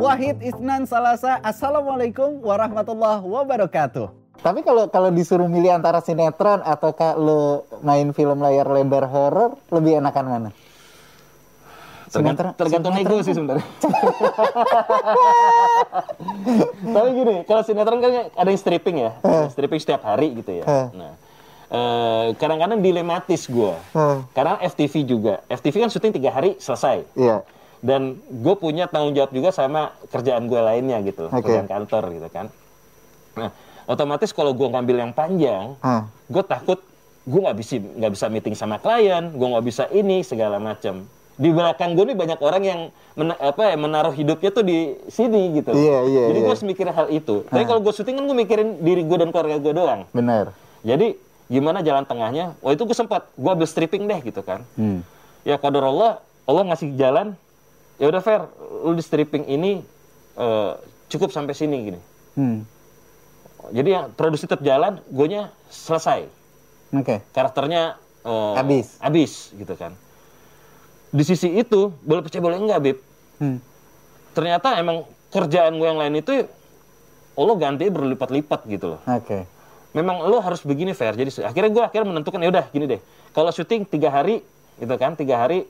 Wahid Isnan Salasa. Assalamualaikum warahmatullahi wabarakatuh. Tapi kalau kalau disuruh milih antara sinetron atau lo main film layar lebar horor, lebih enakan mana? Tergantung, tergantung ego sih sebenarnya. Tapi gini, kalau sinetron kan ada yang stripping ya, stripping setiap hari gitu ya. Nah, eh, kadang-kadang dilematis gue, karena FTV juga. FTV kan syuting tiga hari selesai. Iya. Dan gue punya tanggung jawab juga sama kerjaan gue lainnya gitu, Oke. kerjaan kantor gitu kan. Nah, otomatis kalau gue ngambil yang panjang, Hah. gue takut gue nggak bisa nggak bisa meeting sama klien, gue nggak bisa ini segala macam. Di belakang gue nih banyak orang yang mena- apa ya, menaruh hidupnya tuh di sini gitu. Iya, iya, Jadi iya. gue harus mikirin hal itu. Tapi kalau gue syuting kan gue mikirin diri gue dan keluarga gue doang. Bener. Jadi gimana jalan tengahnya? Oh itu gue sempat gue ambil stripping deh gitu kan. Hmm. Ya kadar Allah, Allah ngasih jalan. Ya udah fair, lu di stripping ini eh, cukup sampai sini gini. Hmm. Jadi yang produksi tetap jalan, gue selesai Oke. karakternya eh, Habis. habis gitu kan di sisi itu boleh percaya boleh enggak bib Hmm. ternyata emang kerjaan gue yang lain itu Allah ganti berlipat-lipat gitu loh Oke. memang lo harus begini fair jadi akhirnya gue akhirnya menentukan ya udah gini deh kalau syuting tiga hari gitu kan tiga hari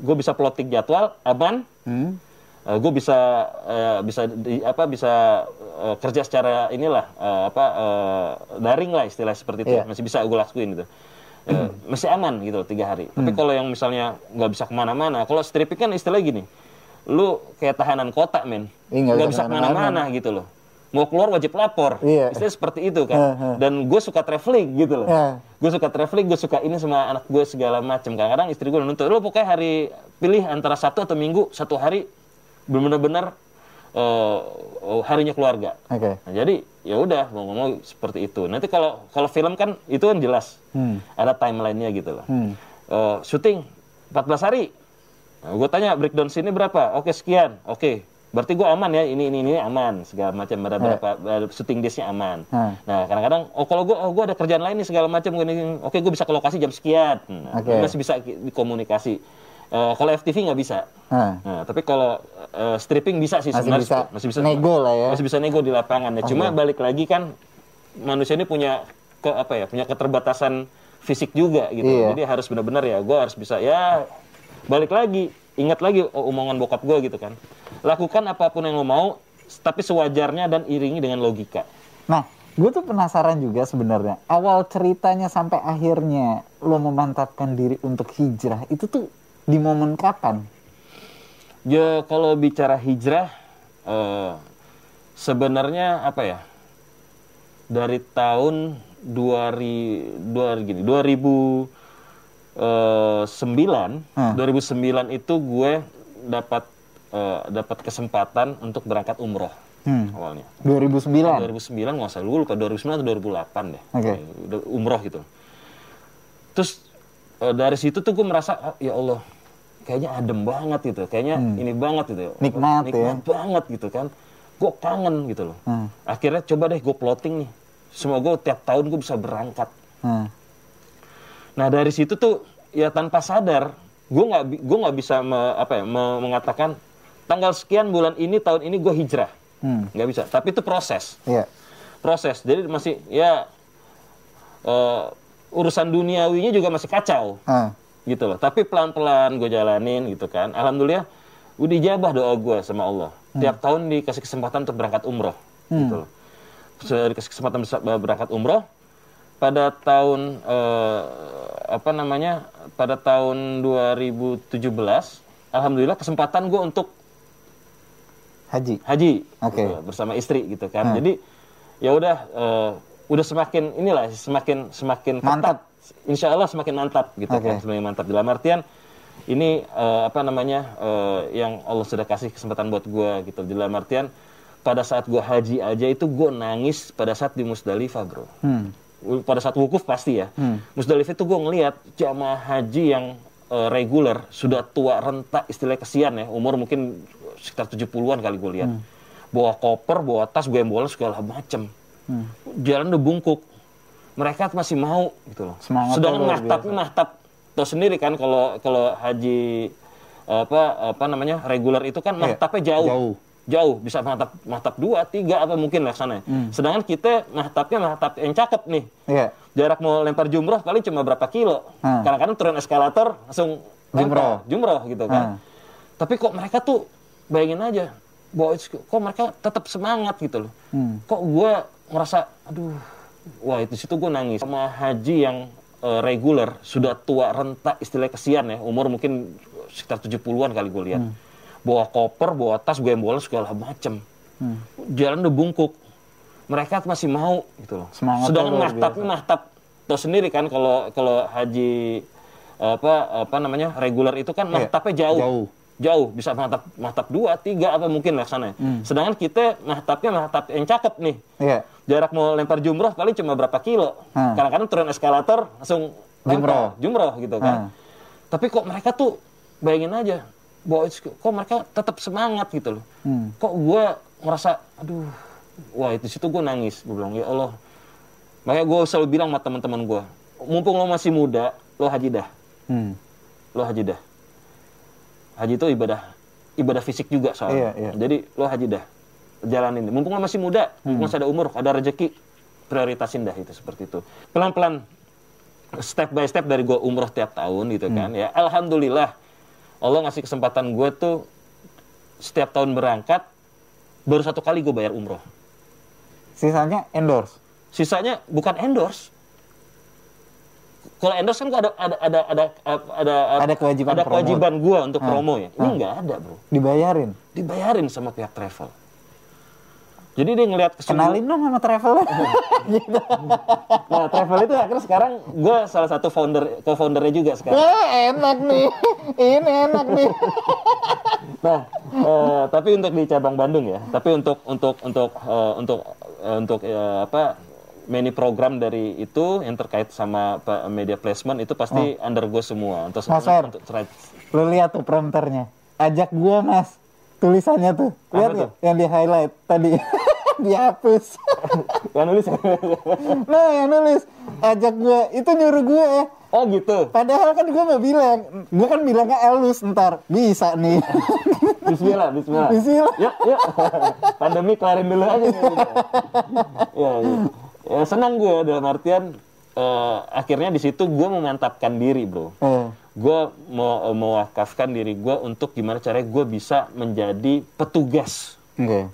gue bisa plotting jadwal aman. Hmm. gue bisa eh, bisa di, apa bisa eh, kerja secara inilah eh, apa eh, daring lah istilah seperti itu. Iya. masih bisa gue lakuin gitu. Eh, masih aman gitu loh, tiga hari. Tapi kalau yang misalnya nggak bisa ke mana-mana kalau stripping kan istilahnya gini. Lu kayak tahanan kota men. Iya, nggak bisa ke mana-mana. gitu loh mau keluar wajib lapor Iya. istilahnya seperti itu kan Heeh. dan gue suka traveling gitu loh Iya. gue suka traveling gue suka ini sama anak gue segala macam kadang-kadang istri gue nuntut lo pokoknya hari pilih antara Sabtu atau Minggu satu hari benar-benar eh, harinya keluarga Oke. Nah, jadi ya udah mau ngomong seperti itu. Nanti kalau kalau film kan itu kan jelas Hmm. ada timelinenya gitu loh. Hmm. Eh, syuting 14 hari. Nah, gue tanya breakdown sini berapa? Oke sekian. Oke. Berarti gue aman ya. Ini ini ini aman segala macam. Ada berapa ada syuting daysnya aman. Hmm. Nah kadang-kadang oh kalau gue oh gue ada kerjaan lain nih segala macam. Gua ini- Oke gue bisa ke lokasi jam sekian. Nah, Oke. Masih bisa dikomunikasi. Eh, kalau FTV nggak bisa. Nah. Nah, tapi kalau eh, stripping bisa sih Masih sebenarnya. bisa masih bisa nego lah ya. Masih bisa nego di lapangan. Ya, cuma balik lagi kan manusia ini punya ke apa ya? Punya keterbatasan fisik juga gitu. Iya. Jadi harus benar-benar ya gue harus bisa ya balik lagi ingat lagi oh, omongan bokap gue gitu kan. Lakukan apa pun yang lo mau tapi sewajarnya dan iringi dengan logika. Nah, gue tuh penasaran juga sebenarnya. Awal ceritanya sampai akhirnya lo memantapkan diri untuk hijrah itu tuh di momen kapan? Ya kalau bicara hijrah eh, sebenarnya apa ya? Dari tahun 2000 dua- gini, 2009, Hmm. 2009 itu gue dapat eh, dapat kesempatan untuk berangkat umroh Hmm. awalnya. 2009. 2009 nggak usah, gue lupa 2009 atau 2008 deh. Udah umroh gitu. Terus eh, dari situ tuh gue merasa "Ah, ya Allah kayaknya adem banget gitu, kayaknya ini banget gitu, Hmm. Nikmat ya. nikmat banget gitu kan. Gue kangen gitu loh. Hmm. Akhirnya coba deh gue plotting nih. Semoga tiap tahun gue bisa berangkat. Nah, Nah dari situ tuh ya tanpa sadar gue nggak gue nggak bisa me- apa ya, me- mengatakan tanggal sekian bulan ini tahun ini gue hijrah Hmm. nggak bisa. Tapi itu proses iya. proses. Jadi masih ya eh, urusan duniawinya juga masih kacau Ah, gitu loh. Tapi pelan-pelan gue jalanin gitu kan. Alhamdulillah udah dijabah doa gue sama Allah. Tiap tahun dikasih kesempatan untuk berangkat umroh gitu loh. Dikasih kesempatan berangkat umroh pada tahun eh, apa namanya? Pada tahun 2017 alhamdulillah kesempatan gue untuk haji. haji Oke. gitu, bersama istri gitu kan. Jadi ya udah eh, udah semakin inilah semakin semakin Mantap. ketat. Insya Allah semakin mantap gitu Oke. kan, semakin mantap dalam artian ini eh, apa namanya eh, yang Allah sudah kasih kesempatan buat gua gitu dalam artian pada saat gua haji aja itu gua nangis pada saat di Musdalifah bro Hmm. Pada saat wukuf pasti ya. Musdalifah itu gue ngelihat jamaah haji yang eh, reguler sudah tua renta istilah kesian ya. Umur mungkin sekitar 70-an kali gue lihat. Bawa koper bawa tas gue bola segala macem. Jalan udah bungkuk. Mereka masih mau gitu loh. Semangatnya sedangkan luar mahtap mahtap tau sendiri kan kalau kalau haji apa apa namanya reguler itu kan Iya, mahtapnya jauh. jauh. Jauh, bisa mahtap mahtap dua, tiga apa mungkin lah sana. Sedangkan kita mahtapnya mahtap yang cakep nih. Iya. Jarak mau lempar jumroh paling cuma berapa kilo. Hmm. Kadang-kadang turun eskalator langsung Jumroh. lempar, jumroh gitu kan. Hmm. Tapi kok mereka tuh bayangin aja, bahwa kok mereka tetap semangat gitu loh. Hmm. Kok gue ngerasa, aduh, wah itu situ gue nangis. Sama haji yang eh, reguler sudah tua renta istilah kesian ya, umur mungkin sekitar 70-an kali gue lihat. Bawa koper, bawa tas, gue bola segala macem. Jalan udah bungkuk. Mereka masih mau gitu loh. Semangatnya Sedangkan luar mahtapnya mahtap tau sendiri kan kalau kalau haji apa apa namanya reguler itu kan Iya, mahtapnya jauh. jauh. Jauh bisa mahtap mahtap dua, tiga apa mungkin lah sana. Sedangkan kita mahtapnya mahtap yang cakep nih. Iya. Jarak mau lempar jumroh paling cuma berapa kilo. Hmm. Kadang-kadang turun eskalator langsung lempar, jumroh gitu kan. Hmm. Tapi kok mereka tuh bayangin aja bahwa kok mereka tetap semangat gitu loh. Hmm. Kok gue ngerasa aduh wah itu situ gue nangis gue bilang ya Allah makanya gue selalu bilang sama teman-teman gue mumpung lo masih muda lo haji dah Hmm. lo haji dah haji itu ibadah ibadah fisik juga soalnya Iya, iya. jadi lo haji dah jalanin mumpung lo masih muda Hmm. masih ada umur ada rezeki prioritasin dah itu seperti itu pelan-pelan step by step dari gue umroh tiap tahun gitu Hmm. kan ya alhamdulillah Allah ngasih kesempatan gue tuh setiap tahun berangkat baru satu kali gue bayar umroh Sisanya endorse. sisanya bukan endorse kalau endorse kan ada ada ada ada ada Ada kewajiban ada kewajiban gua untuk Ah. promo ya ini Ah. nggak ada bro Dibayarin. dibayarin sama pihak travel jadi dia ngelihat kesungguh- Kenalin dong sama travel. nah travel itu akhirnya sekarang gua salah satu founder co-foundernya juga sekarang Wah, enak nih. Ini enak nih. Nah, eh, tapi untuk di cabang Bandung ya. Tapi untuk untuk untuk eh, untuk eh, untuk eh, apa many program dari itu yang terkait sama media placement itu pasti undergo semua. Untuk Mas Fer. untuk. Lu lihat tuh prompternya. Ajak gua, Mas. Tulisannya tuh. Lihat nggak? Yang di highlight tadi. Dihapus. Yang nulis. nah, yang nulis. Ajak gua. Itu nyuruh gua ya. oh gitu. Padahal kan gua nggak bilang. Gua kan bilangnya elus ntar. Bisa nih. Bismillah, bismillah. Bismillah. Yuk, yuk. Pandemi kelarin dulu aja. ya, ya. ya, senang gue dalam artian eh, akhirnya di situ gue memantapkan diri, bro. Eh, gue mau mewakafkan diri gue untuk gimana caranya gue bisa menjadi petugas Oke.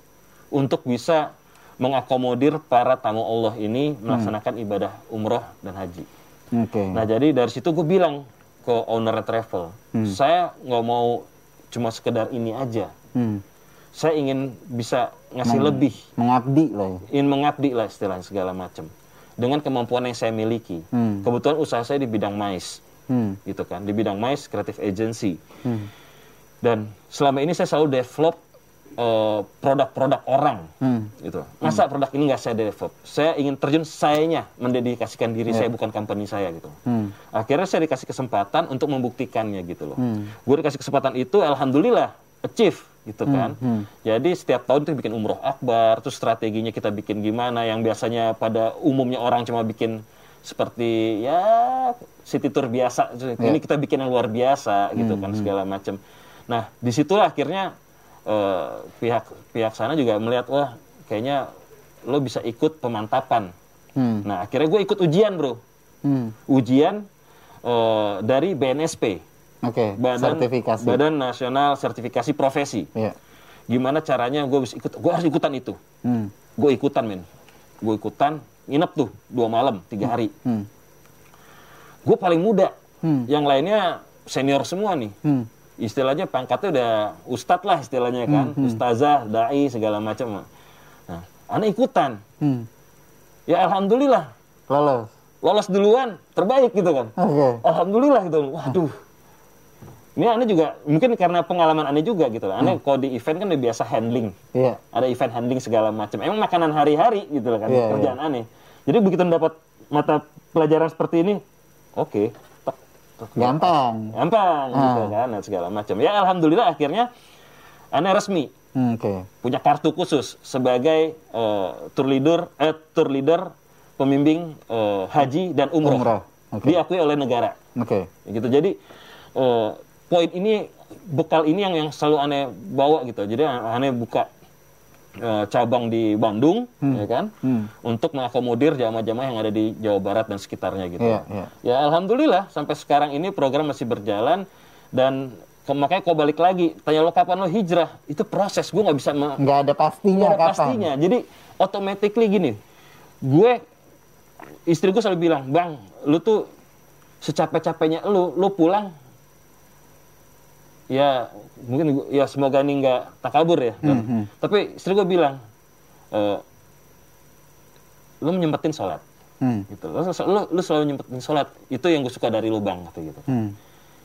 untuk bisa mengakomodir para tamu Allah ini melaksanakan ibadah umroh dan haji. Oke. Nah jadi dari situ gue bilang ke owner travel, saya nggak mau cuma sekedar ini aja. Hmm. Saya ingin bisa ngasih lebih, Mengabdi lah ya. ingin mengabdi lah istilahnya segala macam dengan kemampuan yang saya miliki. Hmm. Kebetulan usaha saya di bidang mais Hmm. gitu kan di bidang mais creative agency Hmm. dan selama ini saya selalu develop eh, produk-produk orang Hmm. gitu masa produk ini nggak saya develop saya ingin terjun sayanya mendedikasikan diri saya bukan company saya gitu Hmm. akhirnya saya dikasih kesempatan untuk membuktikannya gitu loh Hmm. gue dikasih kesempatan itu alhamdulillah achieve gitu kan. Hmm. jadi setiap tahun itu bikin umroh akbar terus strateginya kita bikin gimana yang biasanya pada umumnya orang cuma bikin seperti ya city tour biasa. Ini kita bikin yang luar biasa gitu kan segala macam. Nah di situlah akhirnya eh, pihak pihak sana juga melihat wah kayaknya lo bisa ikut pemantapan. Hmm. nah akhirnya gue ikut ujian bro. Hmm. ujian eh, dari BNSP Oke. Badan Sertifikasi. Badan Nasional Sertifikasi Profesi Iya. gimana caranya gue bisa ikut gue harus ikutan itu Hmm. gue ikutan men gue ikutan nginep tuh dua malam tiga hari Hmm. gue paling muda Hmm. yang lainnya senior semua nih Hmm. istilahnya pangkatnya udah ustadz lah istilahnya kan ustazah dai segala macam nah aneh ikutan Hmm. ya alhamdulillah Lolos. lolos duluan terbaik gitu kan Oke. alhamdulillah gitu waduh ini aneh juga mungkin karena pengalaman aneh juga gitu loh aneh kalau di event kan udah biasa handling Iya. ada event handling segala macam. Emang makanan hari-hari gitu loh kan, Iya, kerjaan aneh. Jadi begitu dapat mata pelajaran seperti ini, oke, tek, Gampang. gampang gitu Ah. kan, dan segala macam. Ya alhamdulillah akhirnya aneh resmi Hmm, Oke. punya kartu khusus sebagai eh, tour leader, eh, tour leader pembimbing eh, haji dan umroh, Umroh, oke. diakui oleh negara. Oke. gitu. Jadi eh, poin ini bekal ini yang yang selalu aneh bawa gitu. Jadi aneh buka eh, cabang di Bandung, ya kan, untuk mengakomodir jamaah-jamaah yang ada di Jawa Barat dan sekitarnya gitu. Iya, iya. Ya alhamdulillah sampai sekarang ini program masih berjalan dan ke- makanya kau balik lagi tanya lo kapan lo hijrah itu proses gue nggak bisa Nggak ada pastinya nggak ada kapan. pastinya jadi automatically gini gue istri gue selalu bilang bang lu tuh secapek-capeknya lu lu pulang ya mungkin gua- ya semoga ini nggak takabur ya Hmm, tapi istri gue bilang eh, lu nyempetin sholat Hmm. gitu lu, lu, lu selalu nyempetin sholat itu yang gue suka dari lu bang kata gitu Hmm.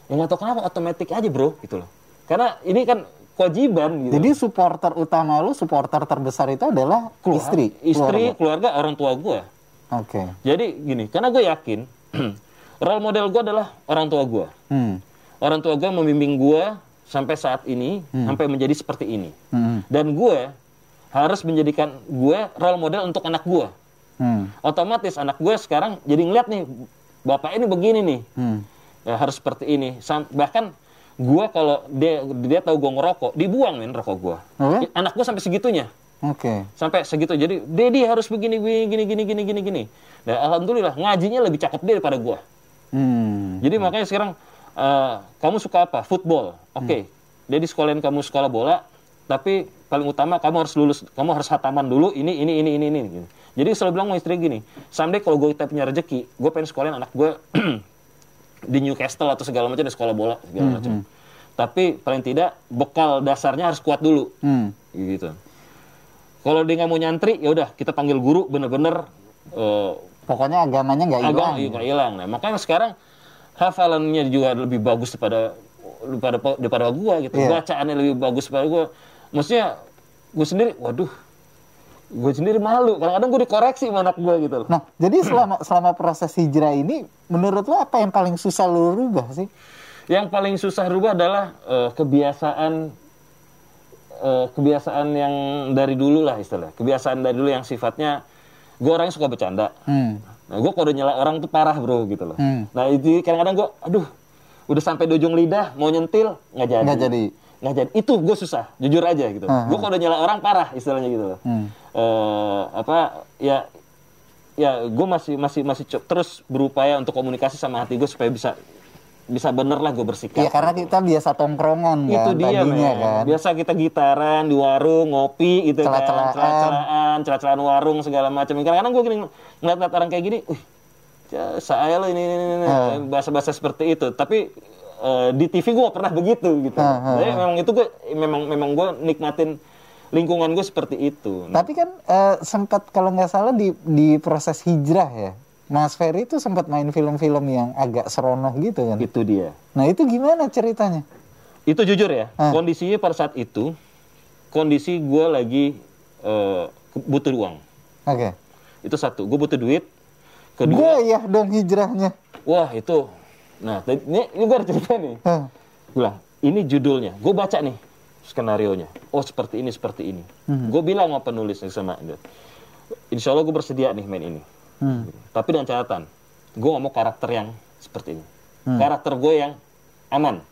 ya nggak kenapa otomatis aja bro gitu loh karena ini kan kewajiban gitu Jadi supporter utama lu, supporter terbesar itu adalah Keluar- istri. istri keluarga. keluarga orang tua gue Oke. jadi gini karena gue yakin role model gue adalah orang tua gue Hmm. Orang tua gue membimbing gue sampai saat ini sampai menjadi seperti ini Hmm. dan gue harus menjadikan gue role model untuk anak gue Hmm. otomatis anak gue sekarang jadi ngeliat nih bapak ini begini nih Hmm. ya, harus seperti ini Sam- bahkan gue kalau dia dia tahu gue ngerokok dibuang men rokok gue ya? anak gue sampai segitunya Oke. sampai segitu jadi Dedi harus begini begini gini gini gini gini gini nah, alhamdulillah ngajinya lebih cakep dia daripada gue Hmm. jadi makanya sekarang eh, kamu suka apa? Football. Oke. Dedi sekolahin kamu sekolah bola tapi paling utama kamu harus lulus kamu harus hataman dulu ini ini ini ini ini gitu. jadi selalu bilang sama istri gini someday kalau gue punya rezeki gue pengen sekolahin anak gue di Newcastle atau segala macam di sekolah bola segala macam. tapi paling tidak bekal dasarnya harus kuat dulu. Hmm. gitu. Kalau dia nggak mau nyantri ya udah kita panggil guru bener-bener eh, Pokoknya agamanya nggak hilang. agak nggak hilang. Nah makanya sekarang hafalannya juga lebih bagus daripada daripada daripada gua gitu Iya. bacaannya lebih bagus daripada gua maksudnya gue sendiri waduh gue sendiri malu kadang-kadang gue dikoreksi sama anak gue gitu loh Nah, jadi selama selama proses hijrah ini, menurut lo apa yang paling susah lo rubah sih? yang paling susah rubah adalah eh, kebiasaan eh, kebiasaan yang dari dulu lah istilah kebiasaan dari dulu yang sifatnya gue orangnya suka bercanda Hmm. Nah, gue kalau nyela orang tuh parah bro gitu loh. Hmm. Nah itu kadang-kadang gue, aduh, udah sampai di ujung lidah mau nyentil nggak jadi. Nggak jadi. Nggak jadi. Itu gue susah, jujur aja gitu. Hmm. Gue kalau nyela orang parah istilahnya gitu loh. Hmm. Eh, apa ya ya gue masih masih masih terus berupaya untuk komunikasi sama hati gue supaya bisa bisa bener lah gue bersikap. Iya karena kita biasa tongkrongan itu kan dia tadinya men. kan. Biasa kita gitaran di warung, ngopi gitu kan, Celah-celahan. celah-celahan, celah-celahan warung segala macam. Kadang-kadang gue gini ngeliat orang kayak gini, uh, saya lo ini, ini, ini, ini." Ah. bahasa-bahasa seperti itu. Tapi eh, di TV gue pernah begitu gitu. Ah, ah, Jadi memang itu gue memang memang gue nikmatin lingkungan gue seperti itu. Tapi kan eh, sempat kalau nggak salah di di proses hijrah ya, Mas Ferry itu sempat main film-film yang agak seronok gitu kan. itu dia. Nah itu gimana ceritanya? Itu jujur ya, Ah. kondisinya pada saat itu kondisi gue lagi eh, butuh uang. Oke. Itu satu, gue butuh duit. Kedua, Gue ya dong hijrahnya. Wah itu, nah ini, ini gue ada cerita nih. Hah. Gue bilang, ini judulnya. Gue baca nih skenario nya. Oh seperti ini, seperti ini. Hmm. Gue bilang sama penulisnya sama. Insya Allah gue bersedia nih main ini. Hmm. Tapi dengan catatan, gue gak mau karakter yang seperti ini. Hmm. Karakter gue yang aman.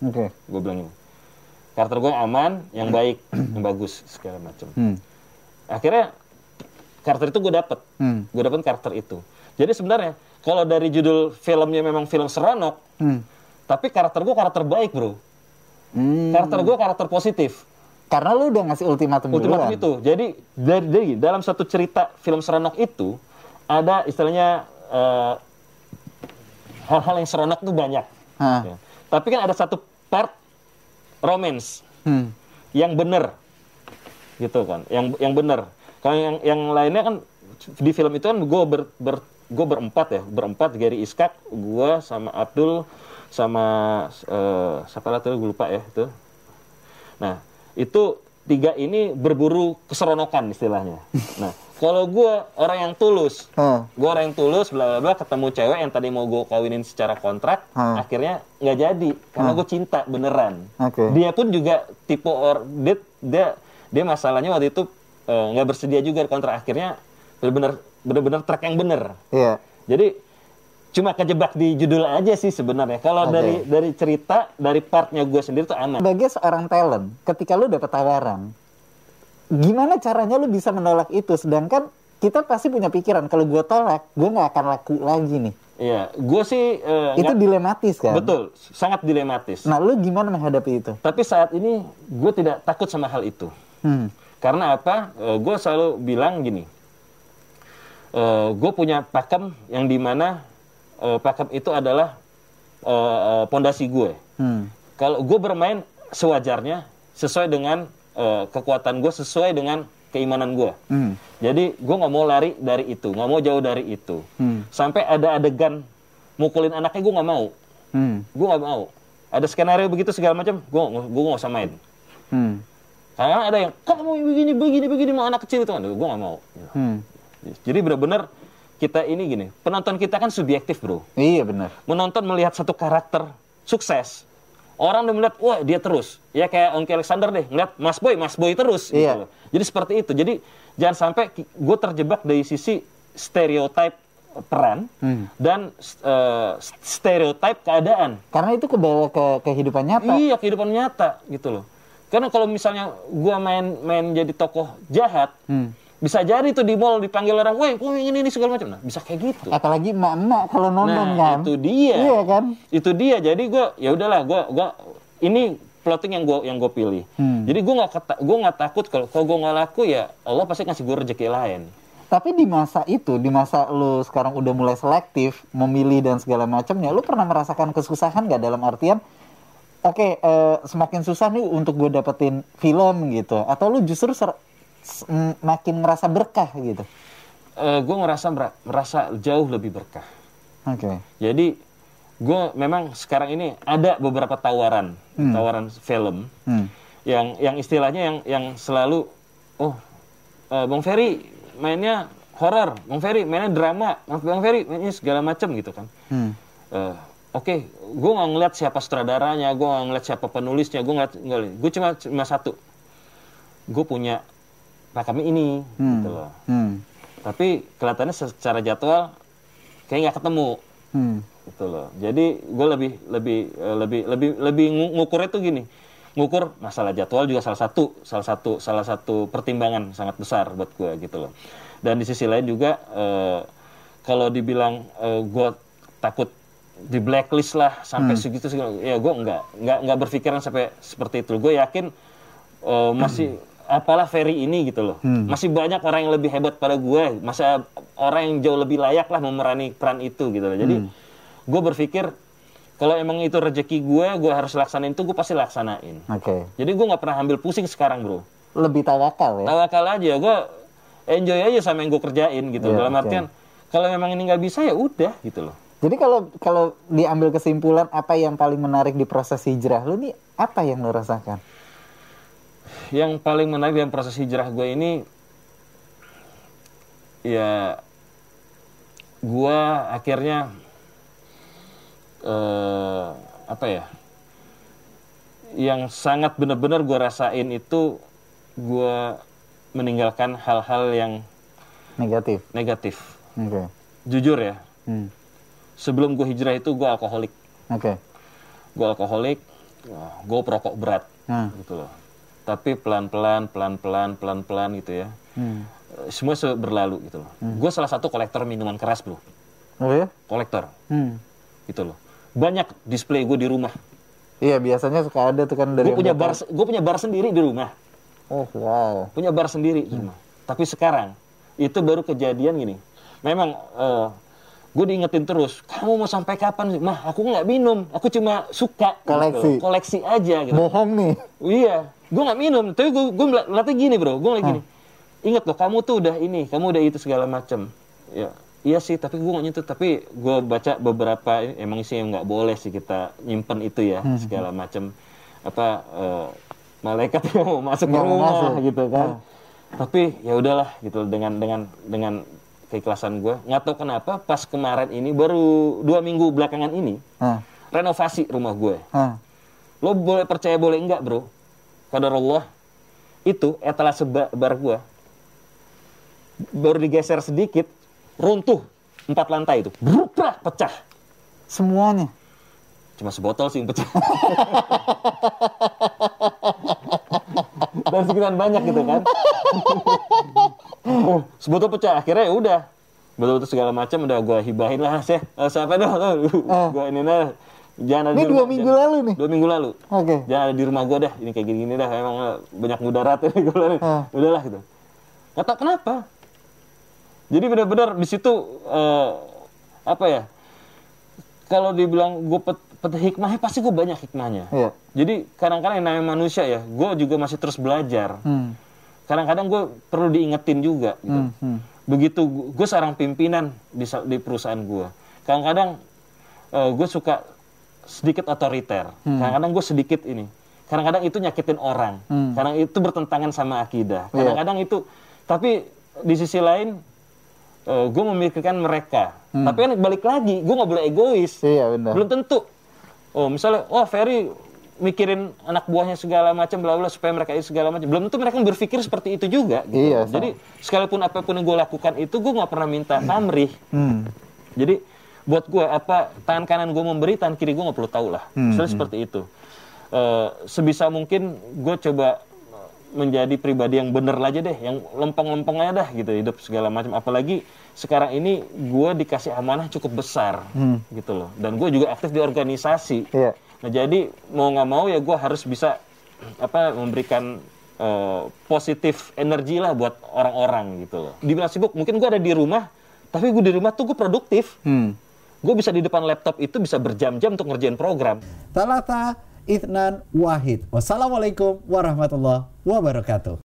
Oke. Gue bilang ini. Karakter gue yang aman, yang baik, yang bagus, segala macam. Hmm. Akhirnya karakter itu gue dapet. Hmm. Gue dapet karakter itu. Jadi sebenarnya kalau dari judul filmnya memang film seronok, Hmm. tapi karakter gue karakter baik bro. Hmm. Karakter gue karakter positif. Karena lu udah ngasih ultimatum, Ultimatum duluan. itu. Jadi dari, dari dalam satu cerita film seronok itu ada istilahnya eh, hal-hal yang seronok tuh banyak. Hah. Ya. Tapi kan ada satu part romance Hmm. yang bener, gitu kan? Yang yang bener. Kalau yang yang lainnya kan di film itu kan gue ber, ber gue berempat ya, berempat Gary Iskak, gue sama Abdul, sama eh, siapa lah tuh gue lupa ya itu. Nah itu tiga ini berburu keseronokan istilahnya. Nah kalau gue orang yang tulus, Oh. gue orang yang tulus, bla bla bla, ketemu cewek yang tadi mau gue kawinin secara kontrak, Hmm. akhirnya nggak jadi karena gue cinta beneran. Oke. Dia pun juga tipe or dia dia, dia masalahnya waktu itu eh, nggak bersedia juga kontrak akhirnya bener-bener bener-bener track yang bener. Iya. Jadi cuma kejebak di judul aja sih sebenarnya. Kalau Oke. dari dari cerita dari partnya gue sendiri tuh aman. Sebagai seorang talent, ketika lu dapat tawaran, gimana caranya lu bisa menolak itu? Sedangkan kita pasti punya pikiran, kalau gue tolak, gue nggak akan laku lagi nih. Iya, gue sih eh, itu nggak- dilematis kan? betul, sangat dilematis. Nah, lu gimana menghadapi itu? Tapi saat ini gue tidak takut sama hal itu. Hmm. Karena apa? gue selalu bilang gini, gue punya pakem yang di mana eh, pakem itu adalah eh, eh, pondasi gue. Hmm. Kalau gue bermain sewajarnya, sesuai dengan eh, kekuatan gue, sesuai dengan keimanan gue. Hmm. Jadi gue nggak mau lari dari itu, nggak mau jauh dari itu. Hmm. Sampai ada adegan mukulin anaknya gue nggak mau, Hmm. gue nggak mau. Ada skenario begitu segala macam, gue gue nggak usah main. Hmm. Karena ada yang kamu begini begini begini mau anak kecil itu kan, gue nggak mau. Hmm. Jadi benar-benar kita ini gini, penonton kita kan subjektif bro. Iya benar. Menonton melihat satu karakter sukses, orang udah melihat wah dia terus. Ya kayak Ongki Alexander deh, ngeliat Mas Boy, Mas Boy terus. gitu Iya. loh. Jadi seperti itu. Jadi jangan sampai gue terjebak dari sisi stereotip peran Hmm. dan eh, stereotip keadaan. Karena itu kebawa ke kehidupan nyata. Iya kehidupan nyata gitu loh. Karena kalau misalnya gua main main jadi tokoh jahat, Hmm. Bisa jadi tuh di mall dipanggil orang, woi, woi ini ini segala macam. Nah, bisa kayak gitu. Apalagi emak-emak kalau nonton nah, kan. itu dia. Iya kan? Itu dia. Jadi gua ya udahlah, gua gua ini plotting yang gua yang gua pilih. Hmm. Jadi gua nggak gua nggak takut kalau kalau gua nggak laku ya Allah pasti ngasih gua rezeki lain. Tapi di masa itu, di masa lu sekarang udah mulai selektif, memilih dan segala macamnya, lu pernah merasakan kesusahan gak dalam artian, oke, eh, semakin susah nih untuk gue dapetin film gitu, atau lu justru ser- makin ngerasa berkah gitu? Eh gua ngerasa mera- merasa jauh lebih berkah. Oke. Jadi gue memang sekarang ini ada beberapa tawaran, tawaran film Hmm. yang yang istilahnya yang yang selalu oh eh, Bang Ferry mainnya horor, Bang Ferry mainnya drama, Bang Ferry mainnya segala macam gitu kan. Hmm. Eh, Oke, gue nggak ngeliat siapa sutradaranya, gue nggak ngeliat siapa penulisnya, gue ngeliat, gue cuma cuma satu, gue punya pakem ini, gitu loh. Hmm. Tapi kelihatannya secara jadwal kayak nggak ketemu, Hmm. gitu loh. Jadi gue lebih lebih eh, lebih lebih lebih ngu- ngukurnya tuh gini, ngukur masalah jadwal juga salah satu salah satu salah satu pertimbangan sangat besar buat gue gitu loh. Dan di sisi lain juga eh, kalau dibilang gue takut di blacklist lah sampai segitu segala, ya gue nggak nggak nggak berpikiran sampai seperti itu. Gue yakin eh, masih apalah Ferry ini gitu loh. Masih banyak orang yang lebih hebat pada gue, masa orang yang jauh lebih layak lah memerani peran itu gitu loh. Jadi gue berpikir kalau emang itu rezeki gue, gue harus laksanain itu, gue pasti laksanain. Oke. Jadi gue nggak pernah ambil pusing sekarang bro. Lebih tawakal ya? Tawakal aja, gue enjoy aja sama yang gue kerjain gitu. Iya, Dalam oke. artian kalau memang ini nggak bisa ya udah gitu loh. Jadi kalau kalau diambil kesimpulan apa yang paling menarik di proses hijrah lu nih apa yang lu rasakan? Yang paling menarik dalam proses hijrah gue ini ya gue akhirnya eh, apa ya yang sangat benar-benar gue rasain itu gue meninggalkan hal-hal yang Negatif. negatif Oke. jujur ya Hmm. sebelum gue hijrah itu gue alkoholik Oke. gue alkoholik gue perokok berat Hmm. gitu loh tapi pelan-pelan pelan-pelan pelan-pelan gitu ya. Hmm. Eh, semua se- berlalu gitu loh. Gue salah satu kolektor minuman keras bro. Oh ya? kolektor. Hmm. gitu loh. Banyak display gue di rumah. Iya biasanya suka ada tuh kan dari gue punya bar gue punya bar sendiri di rumah. Oh wow. punya bar sendiri di rumah. Tapi sekarang itu baru kejadian gini. Memang gue diingetin terus kamu mau sampai kapan sih mah aku nggak minum aku cuma suka gitu. Koleksi. koleksi aja gitu Bohong nih. Iya, gue nggak minum. Tapi gue gue latih gini bro, gue lagi gini. Ingat loh, kamu tuh udah ini, kamu udah itu segala macam. Ya, iya sih. Tapi gue nggak nyentuh. Tapi gue baca beberapa, emang sih nggak boleh sih kita nyimpen itu ya segala macam. Apa eh, malaikat yang mau masuk ke rumah masuk. gitu kan. Tapi ya udahlah gitu dengan dengan dengan keikhlasan gue. Nggak tahu kenapa pas kemarin ini baru dua minggu belakangan ini Hah. renovasi rumah gue. Hah. Lo boleh percaya boleh enggak bro Kadar Allah Itu etalase ba- bar gua Baru digeser sedikit Runtuh empat lantai itu, berubah pecah. Semuanya. Cuma sebotol sih yang pecah. Dan sekian banyak gitu kan. sebotol pecah, akhirnya ya udah. Betul-betul segala macam udah gue hibahin lah, sih. siapa dah? Gue ini nah. Jangan ada Ini di dua rumah- minggu jangan- lalu nih? Dua minggu lalu. Oke. Jangan ada di rumah gue dah. Ini kayak gini-gini dah. Emang eh, banyak mudarat nih. Gue bilang, Ah. Udahlah gitu. Nggak tahu kenapa. Jadi benar-benar di situ eh, apa ya? Kalau dibilang gue pet, pet hikmahnya pasti gue banyak hikmahnya. Iya. Jadi kadang-kadang yang namanya manusia ya, gue juga masih terus belajar. Hmm. Kadang-kadang gue perlu diingetin juga. Gitu. Hmm. Hmm. Begitu gue seorang pimpinan di, di perusahaan gue. Kadang-kadang gue suka sedikit otoriter. Kadang-kadang gue sedikit ini. Kadang-kadang itu nyakitin orang. Hmm. Kadang itu bertentangan sama akidah. Iya. Kadang-kadang itu. Tapi di sisi lain gue memikirkan mereka. Tapi kan balik lagi, gue nggak boleh egois. Hmm. Iya benar. Belum tentu. Oh misalnya, oh Ferry mikirin anak buahnya segala macam bla bla supaya mereka itu segala macam. Belum tentu mereka berpikir seperti itu juga. Gitu. Iya, sama. Jadi sekalipun apa pun yang gue lakukan itu gue nggak pernah minta pamrih. Hmm. Jadi buat gue apa tangan kanan gue memberi tangan kiri gue nggak perlu tahu lah. Hmm, Misalnya seperti itu. Eh, sebisa mungkin gue coba menjadi pribadi yang bener aja deh, yang lempeng-lempeng aja dah gitu hidup segala macam. Apalagi sekarang ini gue dikasih amanah cukup besar Hmm. gitu loh. Dan gue juga aktif di organisasi. Iya. Nah jadi mau nggak mau ya gue harus bisa apa memberikan eh, positif energi lah buat orang-orang gitu loh. Dibilang sibuk, mungkin gue ada di rumah, tapi gue di rumah tuh gue produktif. Hmm. Gue bisa di depan laptop itu bisa berjam-jam untuk ngerjain program. Talata Ithnan Wahid. Wassalamualaikum warahmatullahi wabarakatuh.